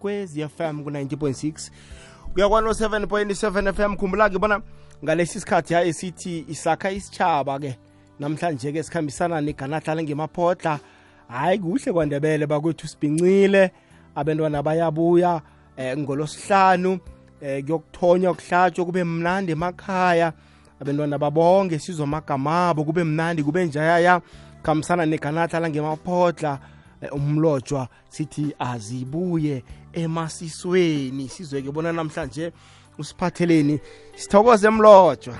kwezi FM ku-90.6 kuya kwa-7.7 FM khumbula-ke bona ngalesi sikhathi ya esithi isakha isitshaba-ke namhlanje-ke sikhambisana neganahlala ngemaphodla. Hayi kuhle kwandebele bakwethu sibhincile. Abantwana bayabuya eh, ngolosihlanu eh, kuyokuthonywa kuhlatshwa kube mnandi emakhaya. Abantwana babonge sizwe amagama abo kube mnandi kube njayaya. Khambisana neganatha langemaphodla eh, umlotshwa sithi azibuye emasisweni. Sizweke bona namhlanje usiphatheleni sithokoze emlotshwa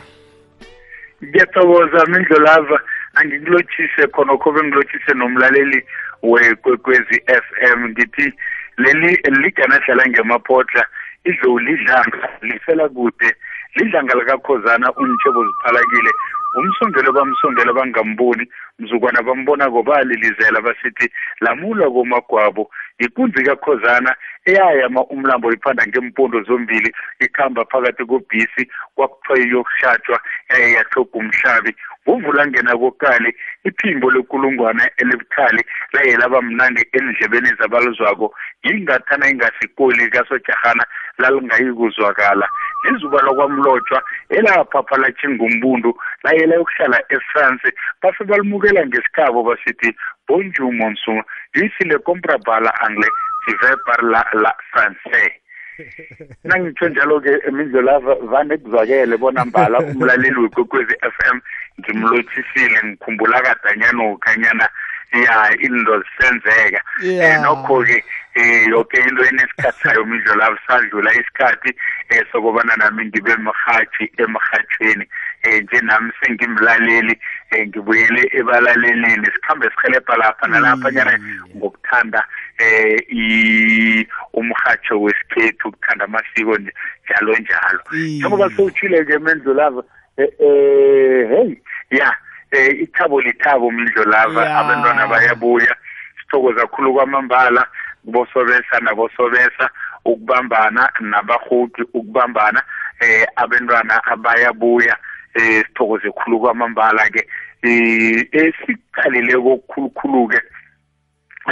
ngiyathokoza mindlolava angikulotshise khonokho bengilotshise nomlaleli wekwekwezi FM ngithi leli liganadlala ngemaphotla idlowu lidlanga lifela kude lidlanga likakhozana untshebo ziphalakile umsondelo bamsondela bangamboni mzukwana bambona kobalilizela basithi lamula komagwabo ikunzi kakhozana eyayama umlambo iphanda ngempondo zombili ikhamba phakathi kobhisi kwakuthiwa iyokuhlatshwa yaye yahloga umhlabi. Nguvula ngena kokali iphimbo lekulungwana elibukhali laye laba mnandi endlebeni zabaluzwako yingathana ingasikoli kasojahana lalingayi kuzwakala lizuba lokwamlotshwa elaphapha latshingumbundu laye layokuhlala efrance base balimukela ngesikhabo basithi bonjour monson ici le comprends la anglais tu veux parler la français. nangitsho njalo-ke emindlolava vane kuzwakele bona mbala umlaleli wekwekwezi f m ngimlothisile ngikhumbula kadanyana ukhanyana ya into zisenzeka. Um nokho-ke um yoke into enesikhathi sayo mindlolava sadlula isikhathi um sokubana nami ngibe mrhatshi emrhatshweni um nje nami sengimlaleli um ngibuyele ebalaleleni sikhambe sihelebha lapha nalapha nyana ngokuthanda um umrhatsho wesikhethu ukuthanda amasiko njalo njalo. Njengoba sewutshile-ke mendlulava um heyi ya. Um ithabo lithabo mindlulava abantwana bayabuya. Sithokoza kakhulu kwamambala kubosobesa nabosobesa ukubambana nabahuti ukubambana eh abantwana abayabuya. Eh sithokoze khulu kwamambala ke. Eh esiqalile kokukhulukhulu ke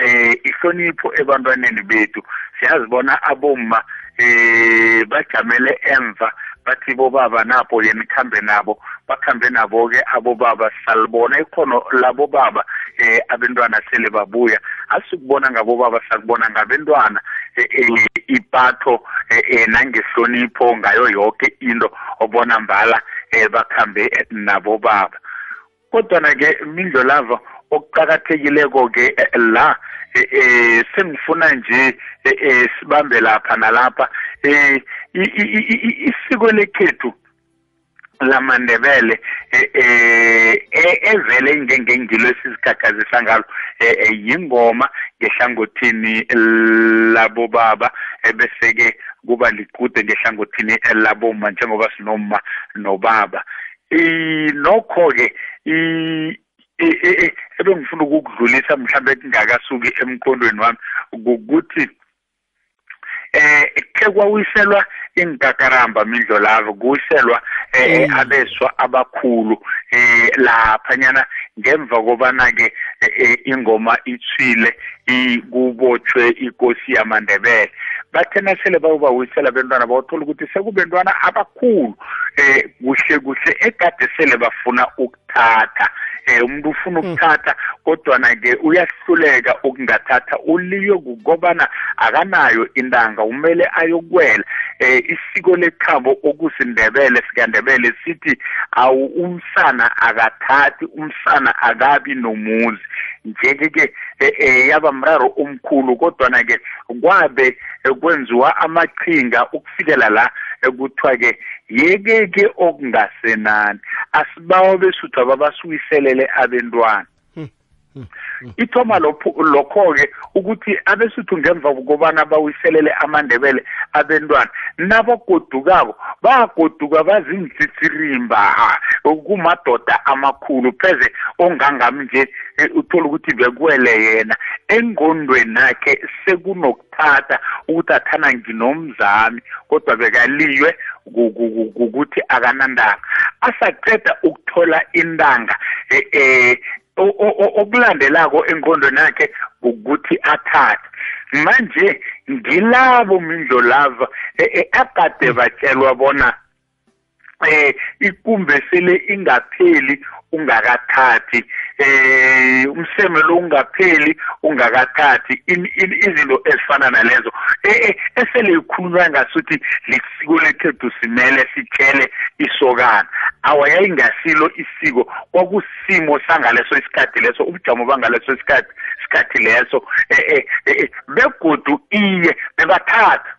eh ihlonipho ebantwaneni bethu. Siyazibona aboma eh bajamele emva bathi bobaba napho yenikhambe nabo. Bakhambe nabo-ke abobaba salibona ikhono labo baba eh abantwana sele babuya. Asikubona ngabobaba sakubona ngabantwana eh ipatho eh nangehlonipho ngayo yonke into obona mbala eh bakhambe nabo baba kodwa ke mindlolava okuqhakathekileko ke la eh sengifuna nje eh sibambe lapha nalapha eh isiko lekhethu lamandebele eh evele ngengengilo esizigagasisa ngalo yingoma ngehlangothini labo baba ebese ke kuba liqude ngehlangothini laboma njengoba sinoma nobaba. Eh nokho ke ebengifuna ukukudlulisa mhlawumbe kungakasuki emqondweni wami ukuthi eh ke kwawiselwa inkakaramba mindlo lavo kuwiselwa eh abeswa abakhulu eh lapha nyana ngemva kobana ke ingoma ithwile ikubotshwe inkosi yamandebele. Bathena sele bayobawisela bentwana bawuthola ukuthi sekubentwana abakhulu eh kuhle kuhle ekade sele bafuna ukuthatha. Eh umuntu ufuna ukuthatha kodwa ke uyahluleka ukungathatha. Uliyo kukobana akanayo intanga umele ayokwela eh isiko lekhabo okusindebele sikandebele sithi awu umsana akathathi umsana akabi nomuzi. Nje ke eh yaba mraro omkhulu kodwa ke kwabe kwenziwa amaqhinga ukufikela la ekuthiwa ke yeke ke okungasenani? Asibawo besuthu ababasuyiselele abentwana. Ithoma lokho-ke ukuthi abesuthu ngemva kokobana bawiselele amandebele abentwana nabagodukako bagoduka bazintsitsirimba kumadoda amakhulu pheze ongangami nje uthola ukuthi bekuwele yena. Engqondweni akhe sekunokuthatha ukuthi athana nginomzami kodwa bekaliywe ukuthi akanandanga asaqeda ukuthola intanga eh okulandelako engqondweni yakhe ukuthi athathe. Manje ngilabo mindlo lava akade batshelwa bona eh ikumbe sele ingapheli ungakathathi. Eh umseme lo ungapheli ungakathathi. Izinto ezifana nalezo. Eh, esele ikhulunywa ngasuthi lisiko lekhethu simele sitshele isokana. Awayayingasilo isiko. Kwakusimo sangaleso isikhathi leso ubujamo bangaleso isikhathi isikhathi leso. Eh begodu iye bebathatha.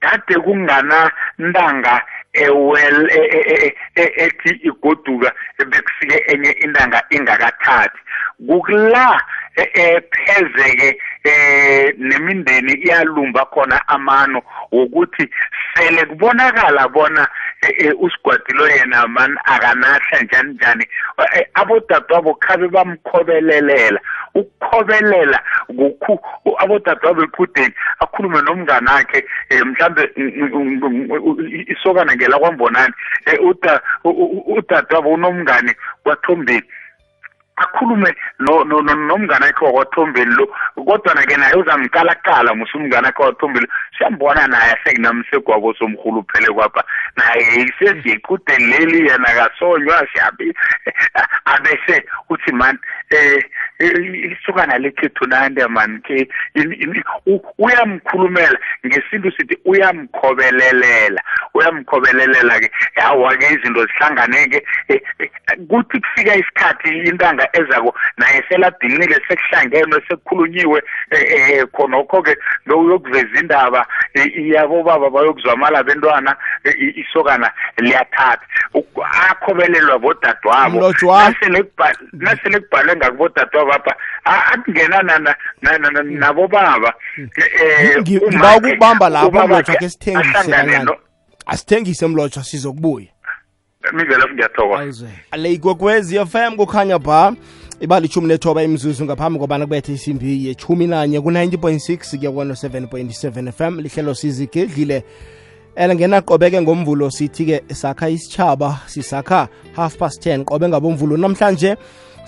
Kade kungana ntanga ewel e, e, e, ethi igoduka bekufike enye intanga ingakathathi. Kukula ephezeke eh nemindeni iyalumba khona amano wokuthi sele kubonakala bona usigwadilo yena man akanahla njani njani. Abodadewabo khabe bamkhobelelela ukukhobelela kukhu abodadewabo equdeni akhulume nomngane wakhe mhlambe isokana ngela kwambonani. Udadewabo unomngane kwathombeni akhulume nomngane wakhe wakwathombeni lo. Kodwa-na-ke naye uzamqalaqala musa umngane wakhe wathombeni siyambona naye sekunamsegwabo somhuluphele kwapha. Naye sesiyiqudeni leli yena kasonywa siyabi abese uthi mani um isukana lekhethu nande man ke uyamkhulumela. Ngesintu sithi uyamkhobelelela uyamkhobelelela-ke yawa-ke izinto zihlangane-ke kuthi kufika isikhathi intanga ezako naye seladinile sekuhlangenwe sekukhulunyiwe um khonokho-ke uyokuveza indaba yabobaba bayokuzwamala bentwana isokana liyathatha. Akhobelelwa bodadewabo nasele kubhalwe ngakubodadewabo akungenana nabo baba. Ngiba ukubamba lapho mlotshwa ke sithengise kancane asithengise mlotshwa sizokubuya. Mivela ngiyathokoza. Le fm kukhanya ba ibali ishumi nethoba imzuzu ngaphambi kobana kubethe isimbi yechumi nanye ku-90.6 kuya ku-7.7 fm lihlelo sizigedlile. Elingena ngenaqobeke ngomvulo sithi-ke sakha isitshaba sisakha half past 10 qobe ngabomvulo. Namhlanje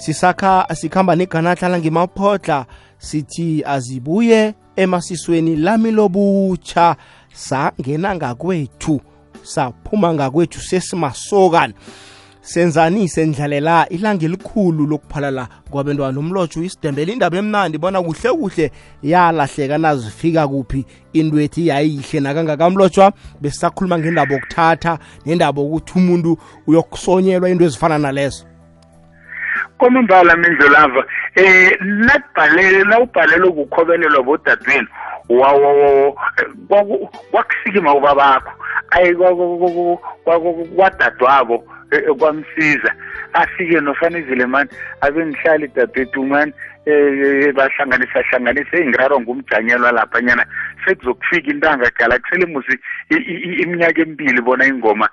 sisakha sikhamba neganathala ngimaphodla sithi azibuye emasisweni lami lobutsha. Sangena ngakwethu saphuma ngakwethu sesimasokana. Senzani sendlalela ilanga elikhulu lokuphalala kwabantwana umlotsho isidembela indaba emnandi bona kuhle kuhle yalahleka nazifika kuphi. Into ethi yayihle nakangakamlotshwa besisakhuluma ngendaba okuthatha nendaba ukuthi umuntu uyokusonyelwa into ezifana nalezo. Kwamambala mindlulava eh nakubhalele nawubhalelwe ukukhobelelwa bodadewenu kwakusikima ubabakho ayi kwadadewabo kwamsiza. Afike nofanizile mani abe ngihlali dadethu mani um bahlanganisa hlanganisa engirarwa ngumjanyelwa laphanyana sekuzokufika intanga gala kusele musi iminyaka emibili bona ingoma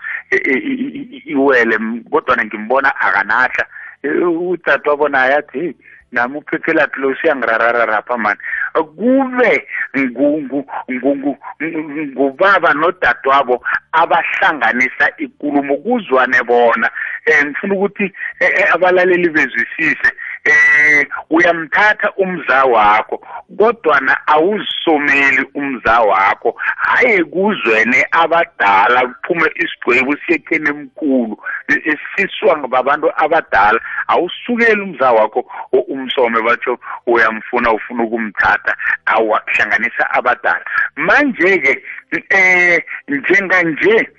iwele kodwa ngimbona akanahla udade wabona ayathi hey nami uphephelaphi lo siyangirarararapha mani. Kube ngubaba nodadewabo abahlanganisa ikulumo kuzwane bona. Um ngifuna ukuthi abalaleli bezwisise. Eh uyamthatha umza wakho kodwa awuzisomeli umza wakho. Haye kuzwene abadala kuphume isigwebo siyekheni emkhulu. Siswa ngabantu abadala awusukeli umza wakho. Umsome batsho uyamfuna ufuna ukumthatha awahlanganisa abadala. Manje-ke eh njenganje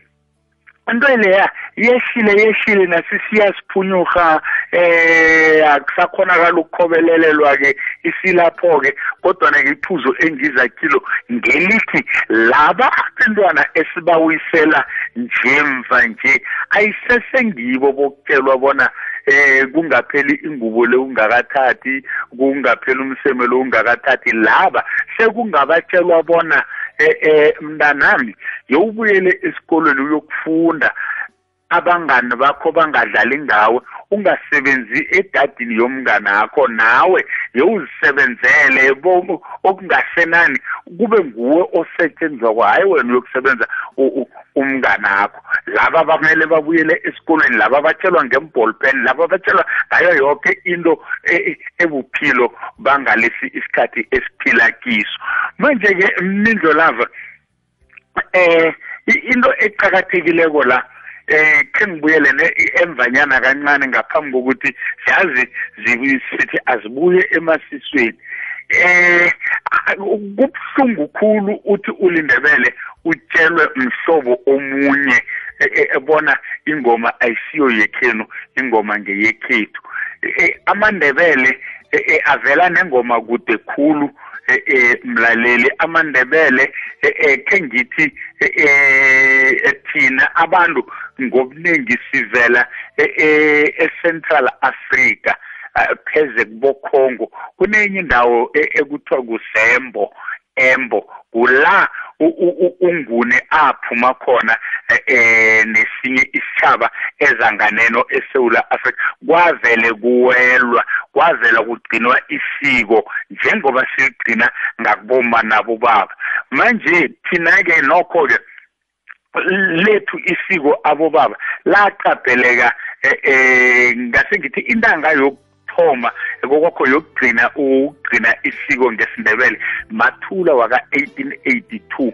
into leya yehlile yehlile nasisiya siphunyuka eh akusakhonakala ukukhobelelelwa ke isilapho ke kodwa ke iphuzo engiza kilo ngelithi laba abantwana esibawuyisela njemva nje ayisesengibo bokutshelwa bona eh kungapheli ingubo le ungakathathi kungapheli umseme lo ungakathathi. Laba sekungabatshelwa bona eh eh mntanami yowubuyele esikolweni uyokufunda. Abangani bakho bangadlali ngawe ungasebenzi edadini yomngane akho nawe yewuzisebenzele okungasenani kube nguwe osetshenzwa kwa hayi wena uyokusebenza umnganakho laba bamele babuyele esikolweni laba batshelwa ngemball pen laba batshelwa ngayo yonke into e, e, ebuphilo bangalesi isikhathi esiphila kiso. Manje-ke mnindo lava eh into eqakathekileko la eh khe ngibuyele emvanyana kancane ngaphambi kokuthi siyazi sithi azibuye emasisweni. Eh kubuhlungu khulu uthi ulindebele utshelwe umhlobo omunye ebona ingoma ayisiyo yekhenu ingoma ngeyekhethu. Amandebele avela nengoma kude khulu mlaleli amandebele ke ngithi thina abantu ngobuningi sivela e-Central Africa pheze kubokhongo. Kunenye indawo ekuthiwa kusembo embo kula ungune aphuma khona eh nesinye isitshaba ezanganeno eSouth Africa kwavele kuwelwa kwavela kugcinwa isiko njengoba sigcina ngakuboma nabo baba manje thina ke nokho ke lethu isiko abobaba laqapheleka eh ngase ngithi intanga yoku yokuthoma kokwakho yokugcina ukugcina isiko ngesindebele mathula waka-1882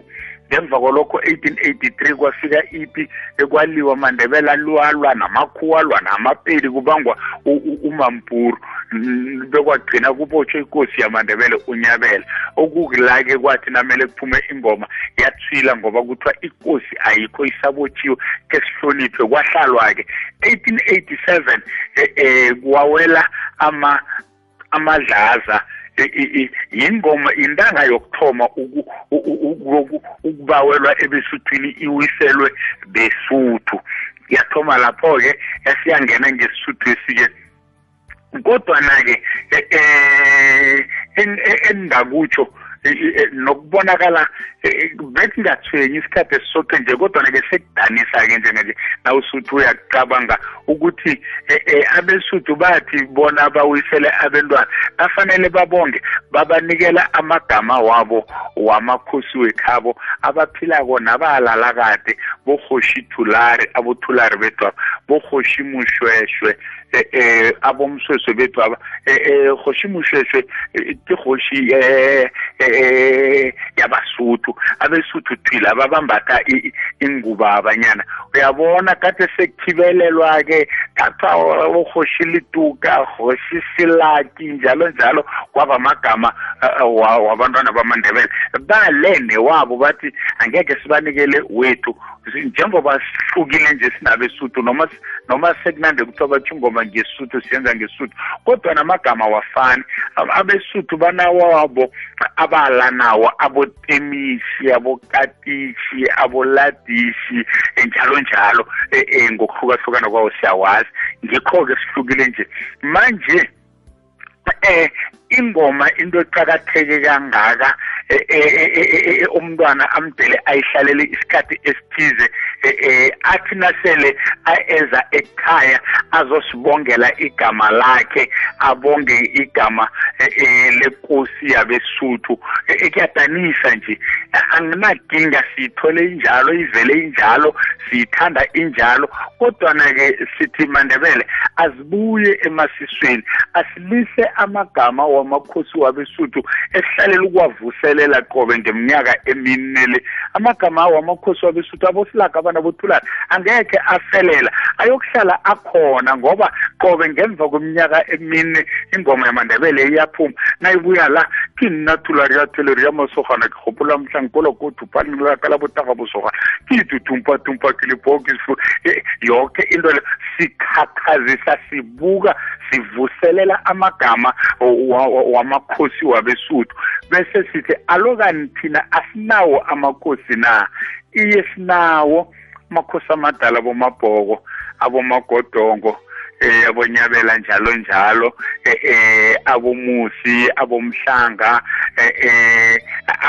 ngemva kwalokho 1883 kwafika ipi ekwaliwa amandebele alwalwa namakhuwa alwa namapeli kubangwa umampuru. Bekwagcina kubotshwe inkosi yamandebele unyabela. Okukula-ke kwathi namele kuphume ingoma yathwila ngoba kuthiwa inkosi ayikho isabotshiwe ke sihloniphe kwahlalwa-ke 1887 eh, eh kwawela ama amadlaza yingoma intanga yokuthoma ukubawelwa ebesuthwini iwiselwe besuthu. Yathoma lapho-ke yasiyangena ngesisuthu esike kodwana-ke eh engingakutsho nokubonakala bekungathwenyi isikhathi esisodwa nje kodwa-ke sekudanisa-ke njenganje nawusuthi uyacabanga ukuthi abesuthu bathi bona bawisele abentwana bafanele babonge babanikela amagama wabo wamakhosi wekhabo abaphilako nabalala kade bohoshi thulari abothulari betwabo bohoshi mushweshwe eh abomsweswe bethu aba eh hoshi mushweshwe ke hoshi eh yabasuthu abesuthu thila babambatha inguba abanyana uyabona kade sekuthibelelwa ke thatha uhoshi lituka hoshi silaki njalo njalo kwaba amagama wabantwana bamandebele balene wabo bathi angeke sibanikele wethu. Njengoba sihlukile nje sinabesuthu noma noma sekunande kuthiwa batsho ingoma ngesuthu siyenza ngesuthu. Kodwa namagama wafani abesuthu banawabo abala nawo abotemisi abokatishi aboladishi njalo njalo. Um ngokuhlukahlukana kwawo siyawazi. Ngikho-ke sihlukile nje. Manje eh ingoma into eqhakatheke kangaka umntwana amdele ayihlalele isikhathi esithize athi nasele eza ekhaya azosibongela igama lakhe abonge igama lenkosi yabesuthu. Kuyadanisa nje. Anginadinga siyithole injalo ivele injalo siyithanda injalo. Kodwana-ke sithi mandebele azibuye emasisweni asilise amagama wamakhosi wabesuthu esihlalela ukuwavuselela qobe ngeminyaka emine le. Amagama wamakhosi wabesuthu abosilaga abana bothulana angekhe afelela ayokuhlala akhona ngoba qobe ngemva kweminyaka emine ingoma yamandebele iyaphuma nayibuya la kini nathulari yatheleri yamasogana ke gopola mhla nkola kotu panilaka la botaga bosogana ke itutumpa-tumpa ke lebhokisi yonke into le sikhakhazisa sibuka sivuselela amagama wamakhosi wabesuthu bese sithi alokani thina asinawo amakhosi na? Iye sinawo amakhosi amadala bomabhoko abomagodongo eh abonyabela njalo njalo. Eh abomusi abomhlanga eh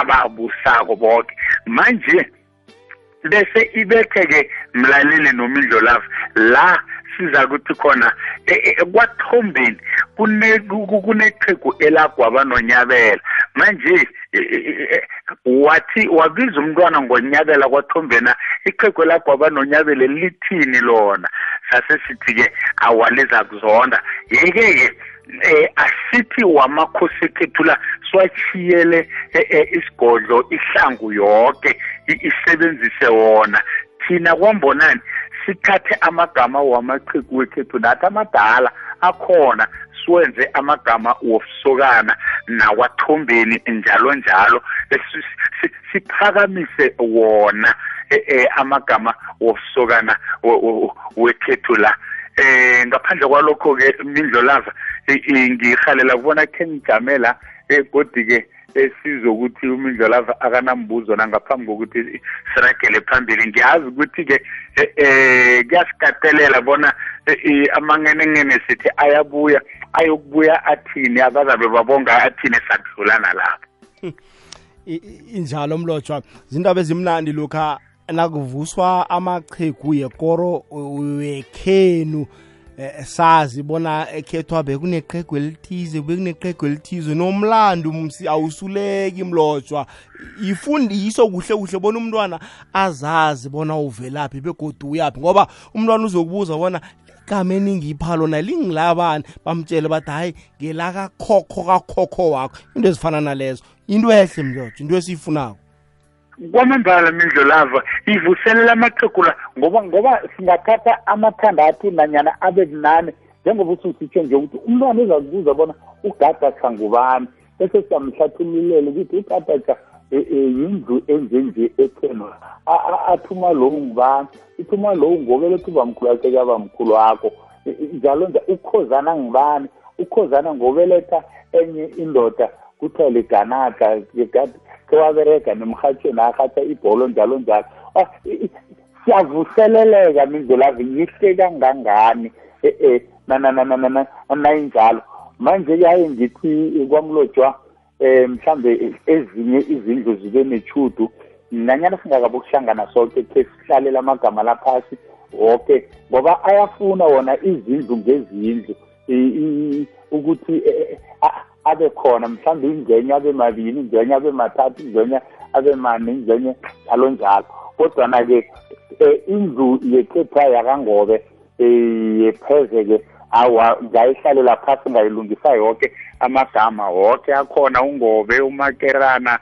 ababusako bonke manje bese ibethe ke mlaleli nomindlo lava la siza kuthi khona kwathombeni kuneqhegu elagwaba nonyabela. Manje wathi wabiza umntwana ngonyabela kwathombena iqhegu lagwaba nonyabele lithini lona? Sase sithi-ke awaliza kuzonda. Yeke-ke eh asithi wamakhosi ekhethu la siwachiyele eh, eh, isigodlo ihlangu yonke isebenzise wona. Thina kwambonani sithathe amagama wamaqhegu wekhethu nathi amadala akhona siwenze amagama wobusokana. Nakwathombeni njalo njalo siphakamise wona eh, eh amagama wobusokana wekhethu la. Eh ngaphandle kwalokho ke mindlolaza ngihalela kubona khe ngijamela egodi ke esizokuthi umindlolava akanambuzo nangaphambi kokuthi siragele phambili. Ngiyazi ukuthi-ke eh kuyasikatelela bona amangenengene sithi ayabuya ayokubuya athini abazabe babonga athini sakudlulana lapho injalo mlotshwa. Zindaba ezimnandi lokha nakuvuswa amachegu yekoro wekhenu eh, sazi bona ekhethwa bekuneqhegu elithize bekuneqhegu elithize. Nomlando awusuleki mlotshwa. Ifundiso kuhle kuhle bona umntwana azazi bona uvelaphi begodu uyaphi ngoba umntwana uzokubuza bona igama eningipha lona lingilabani? Bamtshele bathi hayi ngelakakhokho kakhokho wakho. Into ezifana nalezo. Into ehle mlotshwa into esiyifunako. Kwamambala mindlolava ivuselela amaqhegu la ngoba ngoba singathatha amathandathu nanyana abe bunane njengoba ususitsho nje ukuthi umntwana uzakubuza bona ugadacha ngubani bese siyamhlathululela ukuthi ugadacha e, e, yindlu enjenje ethenwa athuma lowu ngubani ithuma lowu ngobeletha ubamkhulu wakhe kabamkhulu wakho njalo nje ukhozana ngubani ukhozana ngobeletha enye indoda kuthiwa liganata sewaberega nemrhatshweni arhatha ibholo njalo njalo. Ah, siyavuseleleka mindlulavi yihle kangangani? E-e nayinjalo. Manje yaye ngithi kwamlotshwa um mhlambe ezinye izindlu zibe nechudu nanyana singakabe ukuhlangana sonke khe sihlalela amagama laphasi woke ngoba ayafuna wona izindlu ngezindlu. Ukuthi e, e, abe khona mhlawumbe ingxenye abe mabili ingxenye abe mathathu ingxenye abe mane ingxenye njalo njalo kodwana-ke um indlu yekhetha yakangobe um yepheze-ke awa ngayihlalela phasi ngayilungisa yoke amagama woke akhona ungobe umakerana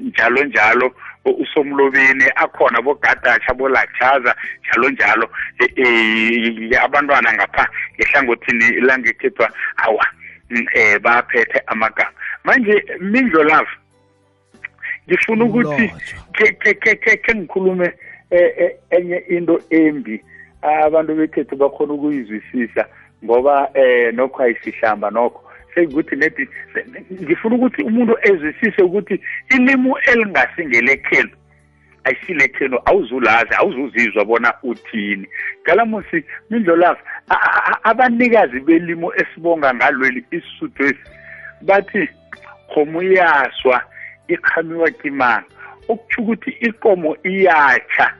njalo njalo usomlobeni akhona bogadatsha bolachaza njalo njalo um abantwana ngapha ngehlangothini langekhethwa awa. Eh baphethe amagama. Manje mindlo love ngifuna ukuthi ke ke ke ke ngikhulume e, e, enye into embi. Abantu bekhethu bakhona ukuyizwisisa ngoba eh nokho ayisihlamba nokho. Sekuthi nedi ngifuna ukuthi umuntu ezwisise ukuthi ilimi elingasingelekhelo ayisilekhelo awuzulazi awuzuzizwa bona uthini. Galamusi mindlolazi abanikazi belimo esibonga ngalweli isisuthu esi bathi khomuyaswa iqhamiwa kimanga okutsho ukuthi ikomo iyatsha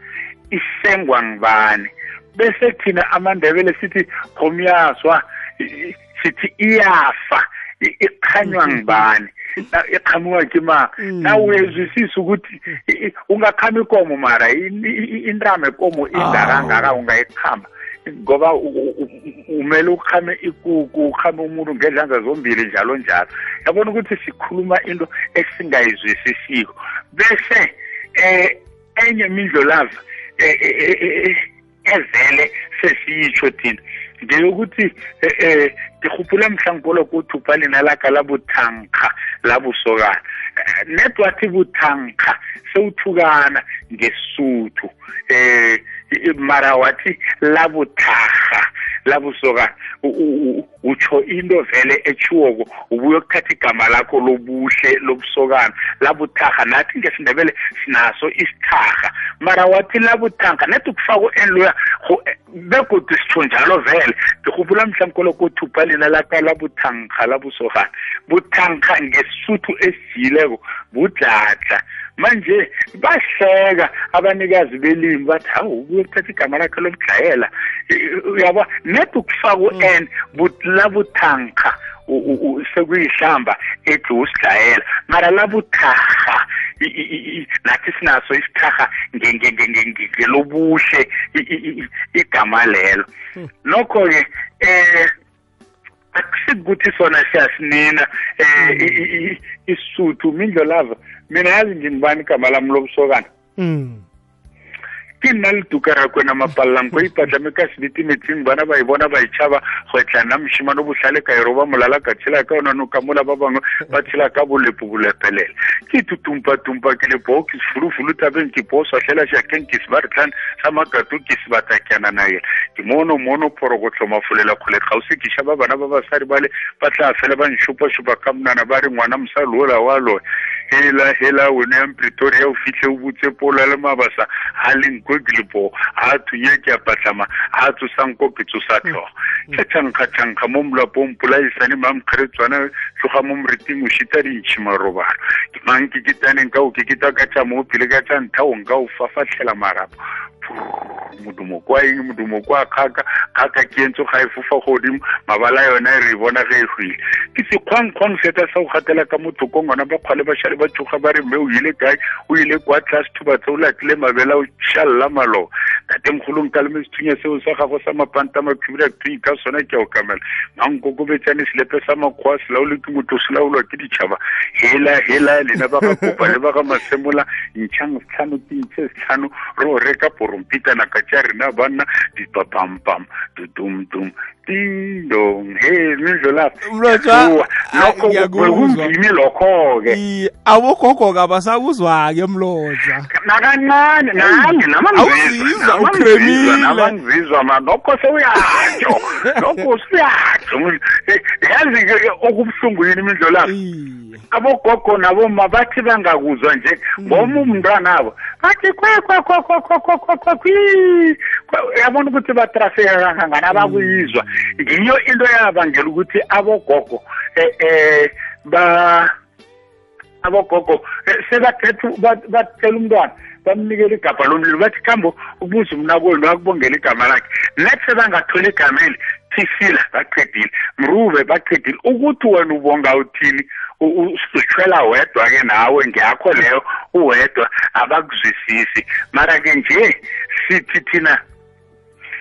isengwa ngibani bese thina amandebele sithi khomuyaswa sithi iyafa. Iqhanywa ngibani iqhamuka kima mm. na uyezwisisa ukuthi ungakhama ikomo mara intama ekomo ingakangaka ungayiqhama ngoba umele ukhame ikuku ukhame umuntu ngezandla zombili njalo njalo. Yabona ukuthi sikhuluma into esingayizwisisiko. Bese eh enye mindlolavu eh, eh, eh, ezele sesiyitsho thina. Ngeyokuthi eh ngikhuphula mhlangipolo kuthi uphalina laka la buthankha la busokana. Netwathi buthankha sewuthukana ngesuthu. Eh mara wathi la buthaha la busokana utsho into vele etshiwoko ubuye ukuthatha igama lakho lobuhle lobusokana. Labuthaha nathi ngesindebele sinaso isithaha mara wathi labuthanka nathi ukufakwa enloya begodu sitsho njalo vele. Ngirhubula mhlawumbe kolokuthi uphalina laka labuthankha labusokana. Buthankha ngesuthu esijiyileko budladla. manje bahleka abanikazi belimi bathi hawu kuyokuthatha igama lakhe lomdlayela. Uyabo net ukufaka u-n mm. labuthankha sekuyihlamba ethi usidlayela. Mara labutharha nathi sinaso isitharha ngelobuhle igama lelo. Hmm. Nokho-ke um akusikuthi sona siyasinina eh i- i- i- isuthu mindlo lava mina yazi nje ngibani igama lami lobusokana? Mm. Ke nna le tukara kwena mapalelanko ipatlame ka sebete metsing bana ba e bona ba itšhaba go etla nna mošimane botlhale ka ero ba molala ka tshela ka yona no ka mola ba bangwe ba tshela ka bolepo bolepelela. Ke tutumpa-tumpa ke lepoo ke sefulufulu tabeng ke poo swatlhela jakeng ke sebaretlhan sa makato ke sebatakiana naela ke mono mono phoro go tlhomafolela kgole kgause ke šaba bana ba basadi bale ba tla fela ba nšupa-šupa ka monana ba re ngwana mosadi ola wa lone hela hela wena yang pretoria o fitlhe o butse pola le mabasa a lenko ke lepo a thunya ke apatlama a tsosanko ke tsosa tlhogo ke tšhankga-tšhankga mo molapong polaisane mamkgeretswana tloga mo moriting o šita dintšhi marobalo. Ke mang ke ketaneng ka o ke kita ka tsa mo pele ka tjanthaonka o ka o fafatlhela marapo. Modumo kwa eng modumo kwa kgaka kgaka ke entse ga e fofa godimo mabala yona e re bona ge e hwile ke sekgwangkgwang seta sa go gatela ka motho ko ngwana? Ba kgwale ba šale ba tsoga ba re mme o ile kae? O ile kwa tlase thuba tse o latlile mabela o šalela malo tatemogolong ka leme sethunya seo sa gago sa mapanta makhubira tui ka sona ke a o kamela. Mankokobetsane selepe sa makgowa se ke motho se laolwa ke ditšhaba hela hela lena ba ga kopa le ba ga masemola. Ntšhang setlhano ke ntšhe setlhano re o reka porompitana ka tša rena banna dipapampam tutumtum indongeni indlolaphi mlotshwa lokho bekungimi lokho-ke abogogo-ke abasakuzwa-ke mlotshwa nakancane nami namangizwa namangizwa ma nokho sewuyatsho lokho usuyatsho yazi-ke okubuhlungu yini imindlolaphi abogogo nabo ma bathi bangakuzwa nje ngoma umntwana abo bathi kwekwakwakwakwakwakwakwakwi yabona ukuthi batrafeka kangangani abakuyizwa ngiyo into yabangela ukuthi abogogo eh eh ba abogogo eh, sebakhetha ba- bathela umntwana bamnikela igabha lomlilo bathi khambo ukubuza umnakwenu akubongela igama lakhe. Nethi sebangatholi igama eli thisila baqedile. Mrube baqedile. Ukuthi wena ubonga uthini? U- u- uzithwela wedwa-ke nawe ngeyakho leyo uwedwa abakuzwisisi. Mara-ke nje sithi thina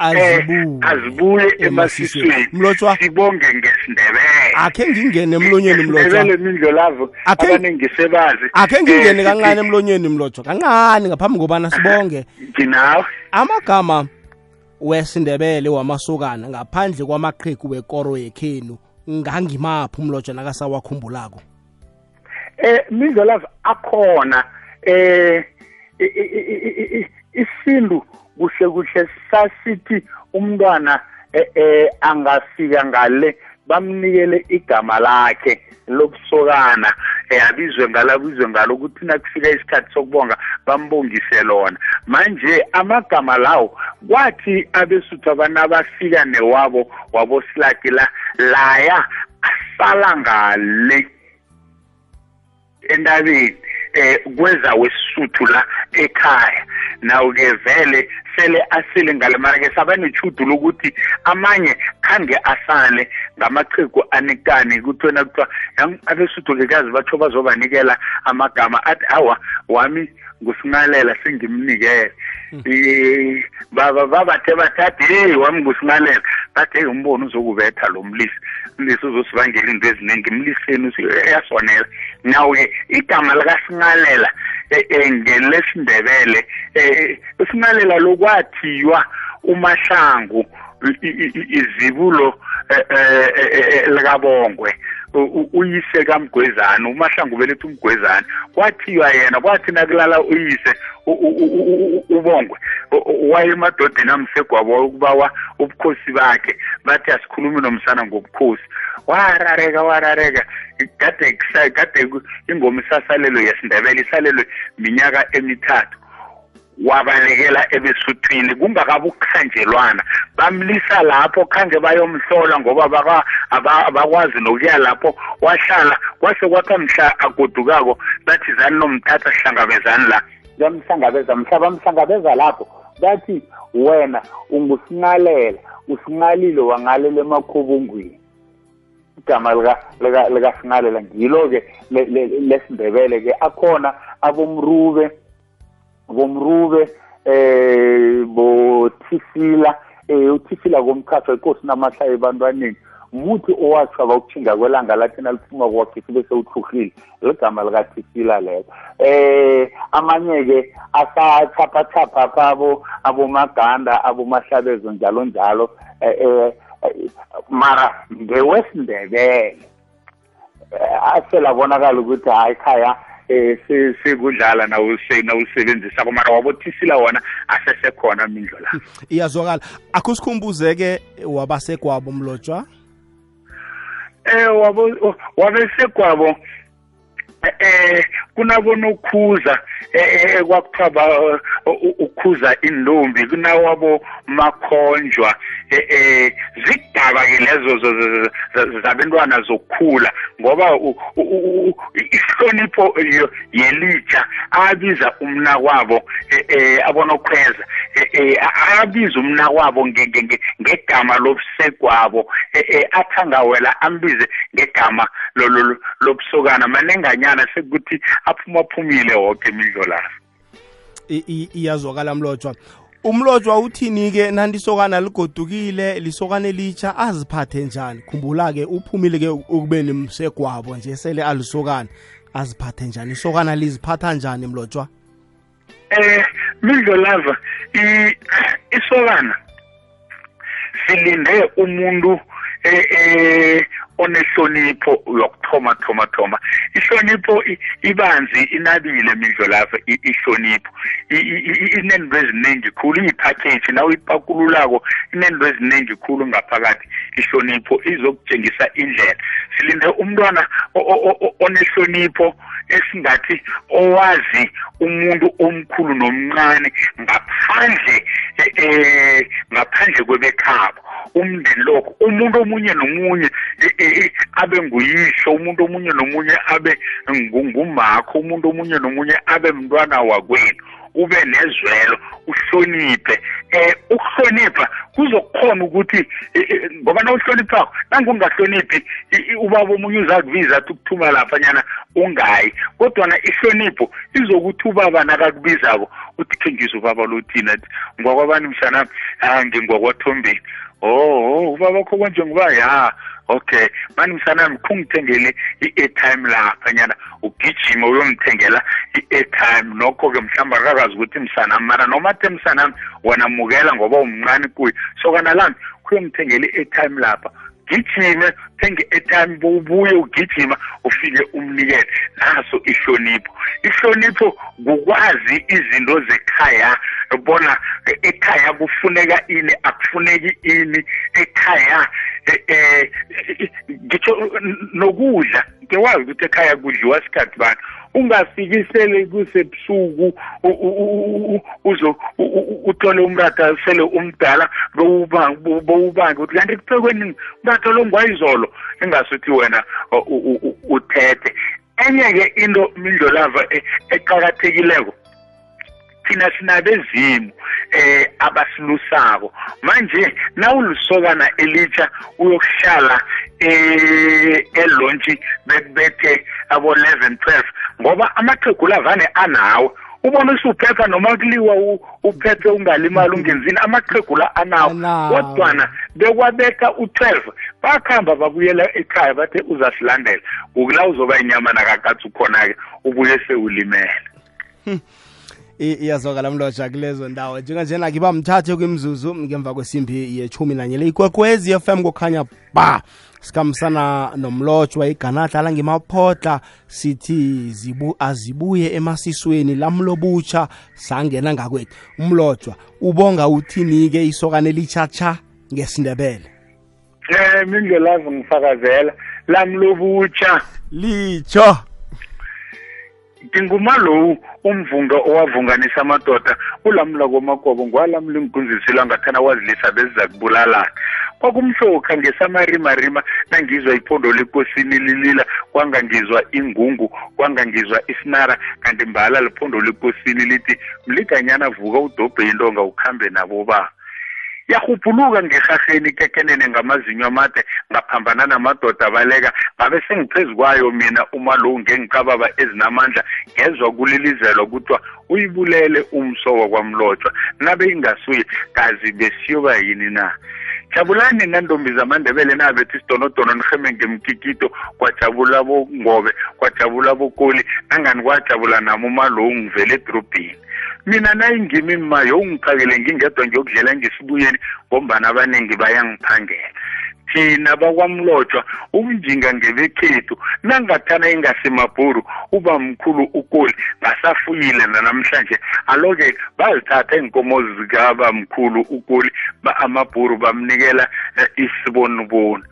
eh azibuye emasisweni. Mlotshwa. sibonge ngesindebele. Akhe ngingene emlonyeni mlotshwa. Isindebele mindlo lavo Akhe- ngingene Eh, kancane sithi, emlonyeni mlotshwa. Kancane ngaphambi kobana sibonge. nginawe. Amagama wesindebele wamasokana ngaphandle kwamaqhegu wekoro yekhenu ngangimaphi umlotshwa nakasawakhumbulako? Eh mindlo lavo akhona eh i- kuhle kuhle sasithi umntwana eh, eh angafika ngale bamnikele igama lakhe lobusokana eh abizwe ngalo abizwe ngalo ukuthi nakufika isikhathi sokubonga bambongise lona. Manje amagama lawo kwathi abesuthu abanabafika newabo wabosilaki la laya asala ngale entabeni. Eh kweza wesisuthu la ekhaya. Nawo ke vele sele asile ngale mara ke sabanechudu lokuthi amanye khange asale ngamachegu anikani kuthi wena kuthiwa "Yang- abesuthu ke kazi batho bazobanikela amagama athi awa wami ngusingalela sengimnikele. Baba babathe bathathi hey wami ngusingalela bathi hey umbono uzokubetha lo mlisi. Umlisi uzosibangela into eziningi. Mliseni yasonela nawe igama likasingalela eh, eh, ngelesindebele eh, usingalela lokwathiwa umahlangu. Izibulo eh, eh, eh, likabongwe. Uyise kamgwezana umahlangu beletha umgwezana kwathiwa yena kwathi nakulala uyise ubongwe waye emadodeni amsegwabo ukubawa ubukhosi bakhe bathi asikhulumi nomsana ngobukhosi. Warareka warareka kade kade ingoma isasalelo yesindebele isalelwe minyaka emithathu. Wabalekela ebesuthwini kungakabukhanjelwana bamlisa lapho khange bayomhlola ngoba abakwazi nokuya lapho wahlala. Kwase kwakha mhla agodukako bathi zani nomthatha hlangabezani la. Bamhlangabeza mhla bamhlangabeza lapho bathi wena ungusingalela usingalile wangalela emakhobongweni igama likasingalela ngilo-ke lesindebele-ke akhona abomrube bomrube eh bothisila eh uthisila komkhathi inkosi namahla ebantwaneni. Muthi owatshaba ukuthinga kwelanga lathi naliphuma kwakhe bese uthuhlile ligama likathisila lelo eh amanye-ke asathaphathapha phabo abomaganda abomahlabezo njalo njalo eh, eh mara ngewesindebele aselabonakala ukuthi hayi khaya eh sekudlala nawusebenzisa mara wabothisila wona asesekhona mindlo la. Iyazwakala. Akho sikhumbuze-ke wabasegwabo mlotshwa? Eh wabo wabesegwabo eh kunabonokhuza eh kwakuthiwa ukhuza indombi kunawabo makhonjwa eh zigaba ke lezo zabantwana zokukhula ngoba ihlonipho yelitsha abiza umna kwabo eh abonokhweza eh abiza umna kwabo ngegama lobusekwabo eh athangawela ambize ngegama lobusokana. Manenganyana sekuthi aphumaphumile wonke imidlo lazo iyazwakala mlotshwa. Umlotshwa uthini-ke nantisokana ligodukile lisokana elitsha aziphathe njani? Khumbula-ke uphumile-ke ukubeni msegwabo nje sele alisokana. Aziphathe njani? Isokana liziphatha njani mlotshwa? Eh midlo lava isokana silinde umuntu eh eh onehlonipho yokuthoma thoma thoma ihlonipho ibanzi inabile mindlo lapha ihlonipho. Inento eziningi khulu iyipackage nawe ipakululako inento eziningi khulu ngaphakathi. Ihlonipho izokutshengisa indlela. Silinde umntwana onehlonipho esingathi owazi umuntu omkhulu nomncane ngaphandle eh ngaphandle kwebekhabo. Umndeni lokho umuntu omunye nomunye abe nguyihlo umuntu omunye nomunye abe ngumakho umuntu omunye nomunye abe mntwana wakwenu. Ube nezwelo uhloniphe. Eh ukuhlonipha kuzokukhona ukuthi ngoba na uhloniphako nangungahloniphi ubaba omunye uzakubiza athi ukuthuma lapha nyana ungayi. Kodwa na ihlonipho izokuthi ubaba nakakubizako uthi khe ngizwe ubaba lothina athi ngwakwabani mshanami ngingwakwathombeni oh ubaba kho konje ngoba ya okay. Mani msanami khungithengele i-airtime lapha nyana ugijima uyomthengela i-airtime. Nokho-ke mhlawumbe akakazi ukuthi msanami mara noma athe msanami wanamukela ngoba umncane kuye. Sokana lami kuyomthengela i-airtime lapha. Gijime thenge airtime ubuye ugijima ufike umnikele. Naso ihlonipho. Ihlonipho kukwazi izinto zekhaya bona ekhaya kufuneka ini akufuneki ini. Ekhaya eh ngitsho nokudla ngiyawazi ukuthi ekhaya kudliwa sikhathi bani. Ungafikisele kusebusuku uzo uthole umratha sele umdala bowubange uthi kanti kuphekweni umratha lo ngwayizolo engasuthi wena uthethe. Enye-ke into mindlolava eqakathekileko thina sinabezimu eh abasilusako. Manje nawulusokana elitsha uyokuhlala eh elontshi bekubethe abo 11 12 ngoba amaqhegu lavane anawe ubona usuphepha noma kuliwa uphephe ungalimali ungenzini amaqhegu la anawo. Kodwana bekwabeka u12 bakhamba babuyela ekhaya bathe uzasilandela. Ukula uzoba inyama nakakatsi ukhona-ke ubuye sewulimele. Iyazwakala mloja kulezo ndawo. Njenganjena ngiba mthathe kwimzuzu ngemva kwesimbi yechumi nanye le ikwekwezi fm kukhanya ba sikhambisana nomlotshwa. Iganadlala ngemaphotla sithi zibu azibuye emasisweni lamlobutsha sangena ngakwethu. Umlotshwa ubonga uthini-ke isokane elitshatsha ngesindebele? Eh mindlelazi ngifakazela. Lamlobutsha litsho nginguma lowu umvunga owavunganisa amadoda ulamula komagobo ngwalamula ingunzisilo ngathana wazilisa beziza kubulalana kwakumhlokha ngesamarimarima nangizwa iphondo lekosini lilila kwangangizwa ingungu kwangangizwa isinara kanti mbala lephondo lekosini lithi mliganyana vuka udobhe intonga ukhambe nabo ba yahubhuluka ngehaheni kekenene ngamazinyo amade ngaphambana namadoda abaleka. Ngabe sengiphezu kwayo mina umalowu lo ngengicababa ezinamandla ngezwa kulilizelwa kuthiwa uyibulele umso wakwamlotshwa nabe ingasuye kazi besiyoba yini na? Jabulani nantombi zamandebele nabethi isidonodono niheme ngemkikito kwajabula bongobe kwajabula bokoli nangani kwajabula nami umalowu ngivele edrobheni mina nayingimi ma yowungiphakele ngingedwa ngiyokudlela ngesibuyeni ngombana abaningi bayangiphangela. Thina bakwamlotshwa ubunjinga ngebekhethu nangathana ingasemabhuru uba mkhulu ukoli ngasafuyile nanamhlanje. Aloke bazithatha iinkomo zikabamkhulu ukoli amabhuru bamnikela eh, isiboniboni.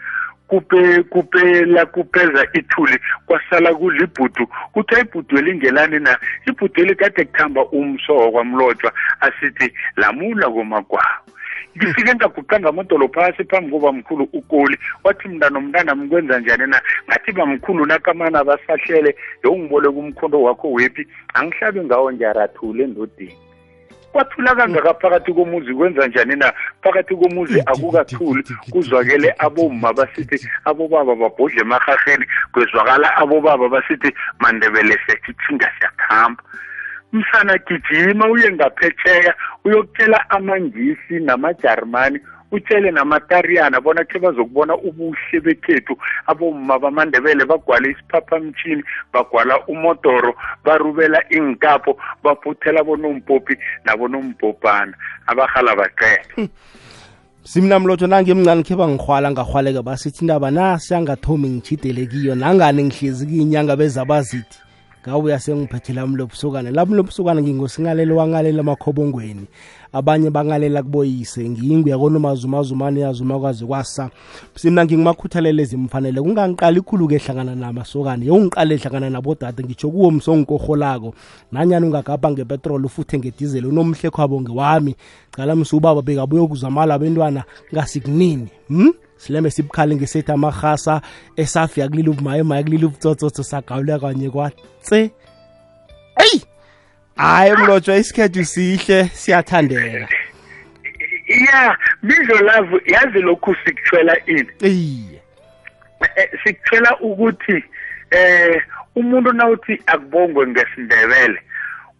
Kupe kupela kupheza ithuli kwasala kulibhudu. Kuthiwa ibhudu elingelani na ibhudu elikade kuthamba umso kwamlotshwa asithi lamula komagwawo ngifike ngaguqa ngamodolo phasi phambi kobamkhulu ukoli wathi mna nomntana mkwenza njani na? Ngathi bamkhulu nakamana basahlele yowungiboleka umkhondo wakho wephi? Angihlabi ngawo ngiyarathule endodeni kwathula kangaka phakathi komuzi kwenza njani na? Phakathi komuzi akukathuli. kuzwakele aboma basithi abobaba babhodle emarhaheni kwezwakala abobaba basithi mandebele siyakithinga siyakuhamba msana gijima uye ngaphetsheya uyokutshela amangisi namajarmani utshele namatariyana bona khe bazokubona ubuhle bekhethu. Abomma bamandebele bagwala isiphaphamtshini bagwala umodoro barubela inkapho baphuthela bonompopi nabonompopana. Abahala baqela simnamlotho nangemncane khe bangirhwala ngarhwaleka basithi indaba nasiyangathomi ngitshidelekiyo ngitshidele kiyo nangane ngihlezi kiyinyanga bezabazithi ngawuya sengiphethe lami lobusukane lami lobusukane ngingosingalelo wangalela emakhobongweni abanye bangalela kuboyise ngiyingu yakonomazumazumane yazuma kwaze kwasa. Simna ngingumakhuthalele zimfanele kungangiqali ikhulu-ke hlangana namasokane yewungiqale hlangana nabodade ngitsho kuwo msongikorholako nanyani ungagabha ngepetroli ufuthe ngedizeli unomhle khwabo ngewami cala msubaba bekabuye kuzamala abentwana ngasikunini hm sileme sibukhali ngesethi amarhasa esafi yakulila ubumaye maye kulila ubutsotsoso sagawula kanye kwatse. Eyi! Hayi mlotshwa isikhethu sihle siyathandeka. Ya bizo love yazi lokhu sikuthwela ini? Iye Eh, sikuthwela ukuthi eh umuntu nawuthi akubongwe ngesindebele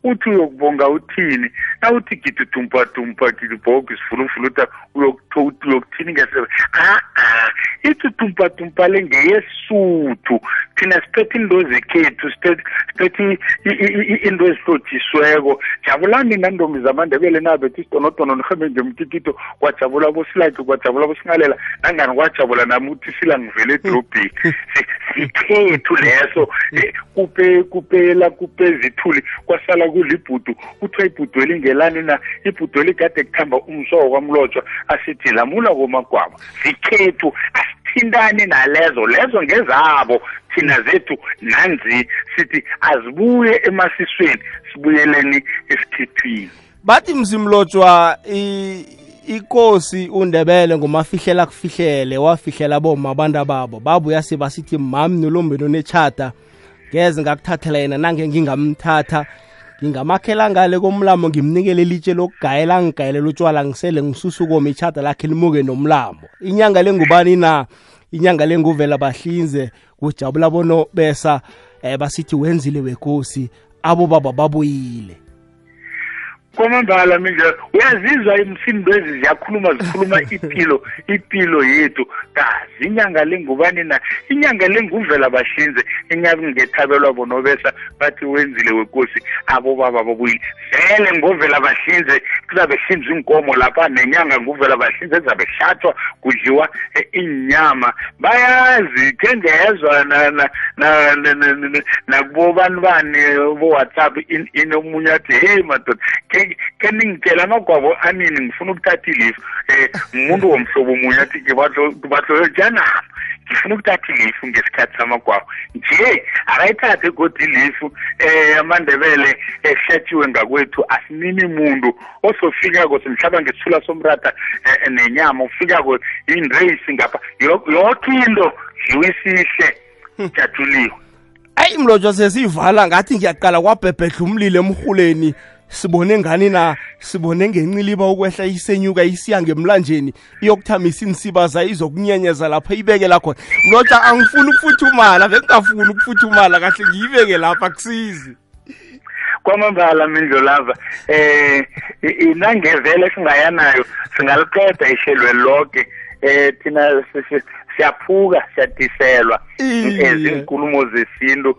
uthi uyokubonga uthini? Nawuthi gidutumpa tumpa gidibhogo sifulufuluta uyokuthini ngesebe a a ithi tumpa tumpa le ngeyesuthu. Thina siphethe into zekhethu siphethe siphethe i- i- i- into ezihlotshisweko jabulani nantombi zamandebele nabethu isidonodono nihambe ngemkikito kwajabula bosilaki kwajabula bosingalela nangani kwajabula nami uthi sila ngivele edrobheni? Si- sikhethu leso. Eh, kupe kupela kupezithuli kwasala kulibhudu kuthiwa ibhudu elingelani na? Ibhudu eligade kuthamba umsowo kwamlotshwa asithi lamula komagwaba sikhethu asithintani nalezo lezo ngezabo thina zethu nanzi. Sithi azibuye emasisweni sibuyeleni esikhethwini bathi mzimlotshwa i- ikosi undebele ngumafihlela kufihlele wafihlela boma abantu babo babuya sebasithi mami nolombeni onetshata ngeze ngakuthathela yena nange ngingamthatha. Ngingamakhela ngale komlambo ngimnikele ilitshe lokugayela ngigayelela utshwala ngisele ngisusukomi itshata lakhe limuke nomlambo inyanga lengubani na? Inyanga lenguvela bahlinze kujabula bono besa eh, basithi wenzile wekosi abo baba babuyile. Kwamambala minjalo uyazizwa imsindo ezi ziyakhuluma zikhuluma ipilo ipilo yethu kazi inyanga lengubani na inyanga lenguvela bahlinze inyanga ngethabelwa bonobesa bathi wenzile wekosi abo baba babuyile vele ngovela bahlinze kuzabe hlinzwa inkomo lapha nenyanga nguvela bahlinze ezabe hlatshwa kudliwa eh, inyama bayazi khe ngezwa na- na- na- na- na- na- nakubobani bani bo-whatsapp in- inomunye athi heyi madoda ke ningitshela amagwabo anini ngifuna ukuthatha ilifu um umuntu womhlobo munye athi batlo janama ngifuna ukuthatha ilifu ngesikhathi samagwabo. Nje akayithathe kodwa ilifu um amandebele ehlatshiwe ngakwethu. Asinini muntu osofikako simhlaba ngesithula somrata eh, nenyama ufikako inreyisi ngapha. Yo- yoke into dliwisihle jatshuliwe ayi mlotshwa sesiyivala ngathi ngiyaqala kwabhebhedla umlilo emhuleni sibone ngani na? Sibone ngenciliba ukwehla isenyuka isiya ngemlanjeni iyokuthamisa insibaza izokunyenyeza lapha ibeke la khona. Mlotsha angifuni ukufuthumala bengingafuni ukufuthumala kahle ngiyibeke lapha kusizi kwamambala mindlo lava eh inangevele singayanayo singaliqeda ishelwe lonke eh thina siyaphuka siyadiselwa ezinkulumo zesintu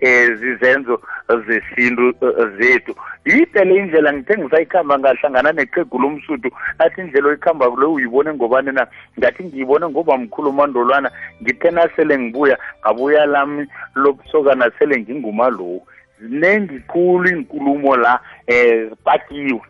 ezizenzo zesintu zethu. Yide le indlela ngithe ngisayikhamba ngahlangana neqegu lomsuthu. Athi indlela oyikhamba le uyibone ngobani na? Ngathi ngiyibone ngoba mkhulu umandolwana ngithe nasele ngibuya ngabuya lami lobusokana sele ngingumalowu ziningi khulu inkulumo la eh zipakiwe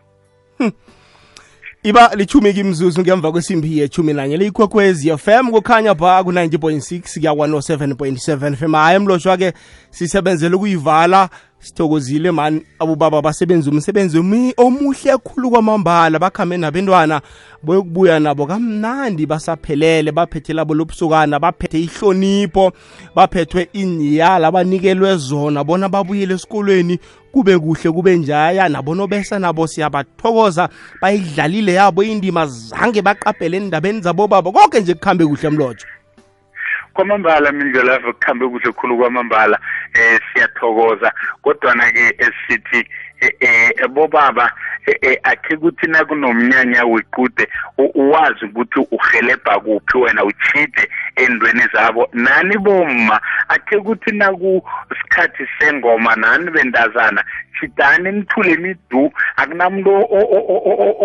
iba lichumi kimzuzu ngemva kwesimbi yechumi nanye liyikhokhwez fm kukhanya ba ku-90 6 kuya 107.7 fm hayi mloshwa-ke sisebenzele ukuyivala sithokozile mani. Abobaba basebenza umsebenzi omuhle khulu kwamambala. Bakhambe nabentwana boyokubuya nabo kamnandi basaphelele baphethe labo lobusukana baphethe ihlonipho baphethwe inyala banikelwe zona bona babuyele esikolweni kube kuhle kube njaya. Nabo nobesa nabo siyabathokoza bayidlalile yabo indima zange baqaphele endabeni zabo babo. Konke nje kuhambe kuhle mlotsho kwamambala mindlela lapho kuhambe kuhle khulu kwamambala eh siyathokoza. Kodwa ke esithi eh bobaba akhe kuthi nakunomnyanya wequde uwazi ukuthi uhelebha kuphi wena uchide endweni zabo. Nani bomma? Akhe kuthi nakusikhathi sengoma nani bendazana chidani nithule imidu. Akunamuntu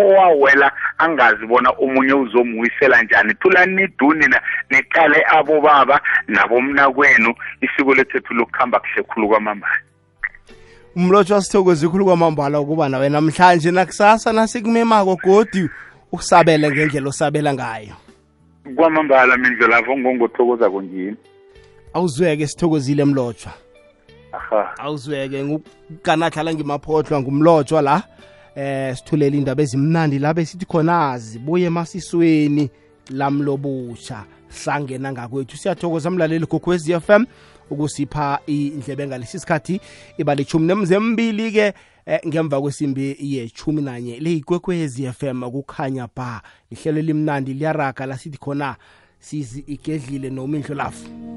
owawela angazi bona omunye uzomuyisela njani. Thulani nidu nina niqale abobaba nabomna kwenu isiko lethethu lokuhamba kuhle khulu kwamambala. Umlotshwa sithokoze ikhulu kwamambala ukuba nawe namhlanje nakusasa nasekumemako godi usabele ngendlela osabela ngayo. Kwamambala mindlelavo ngongothokoza konjini awuzweke sithokozile mlotshwa aha. Awuzweke ngukanadlala ngimaphohlwa ngumlotshwa la eh sithulela indaba ezimnandi la besithi khona zibuye emasisweni lamlobusha sangena ngakwethu. Siyathokoza mlaleli gokwez FM ukusipha indlebe ngalesi sikhathi iba lichumi nemzembili-ke eh, ngemva kwesimbi yechumi nanye. Leyigwekwezi FM kukhanya ba. Lihlelo limnandi liyaraga lasithi khona sizi igedlile nomindlo lafu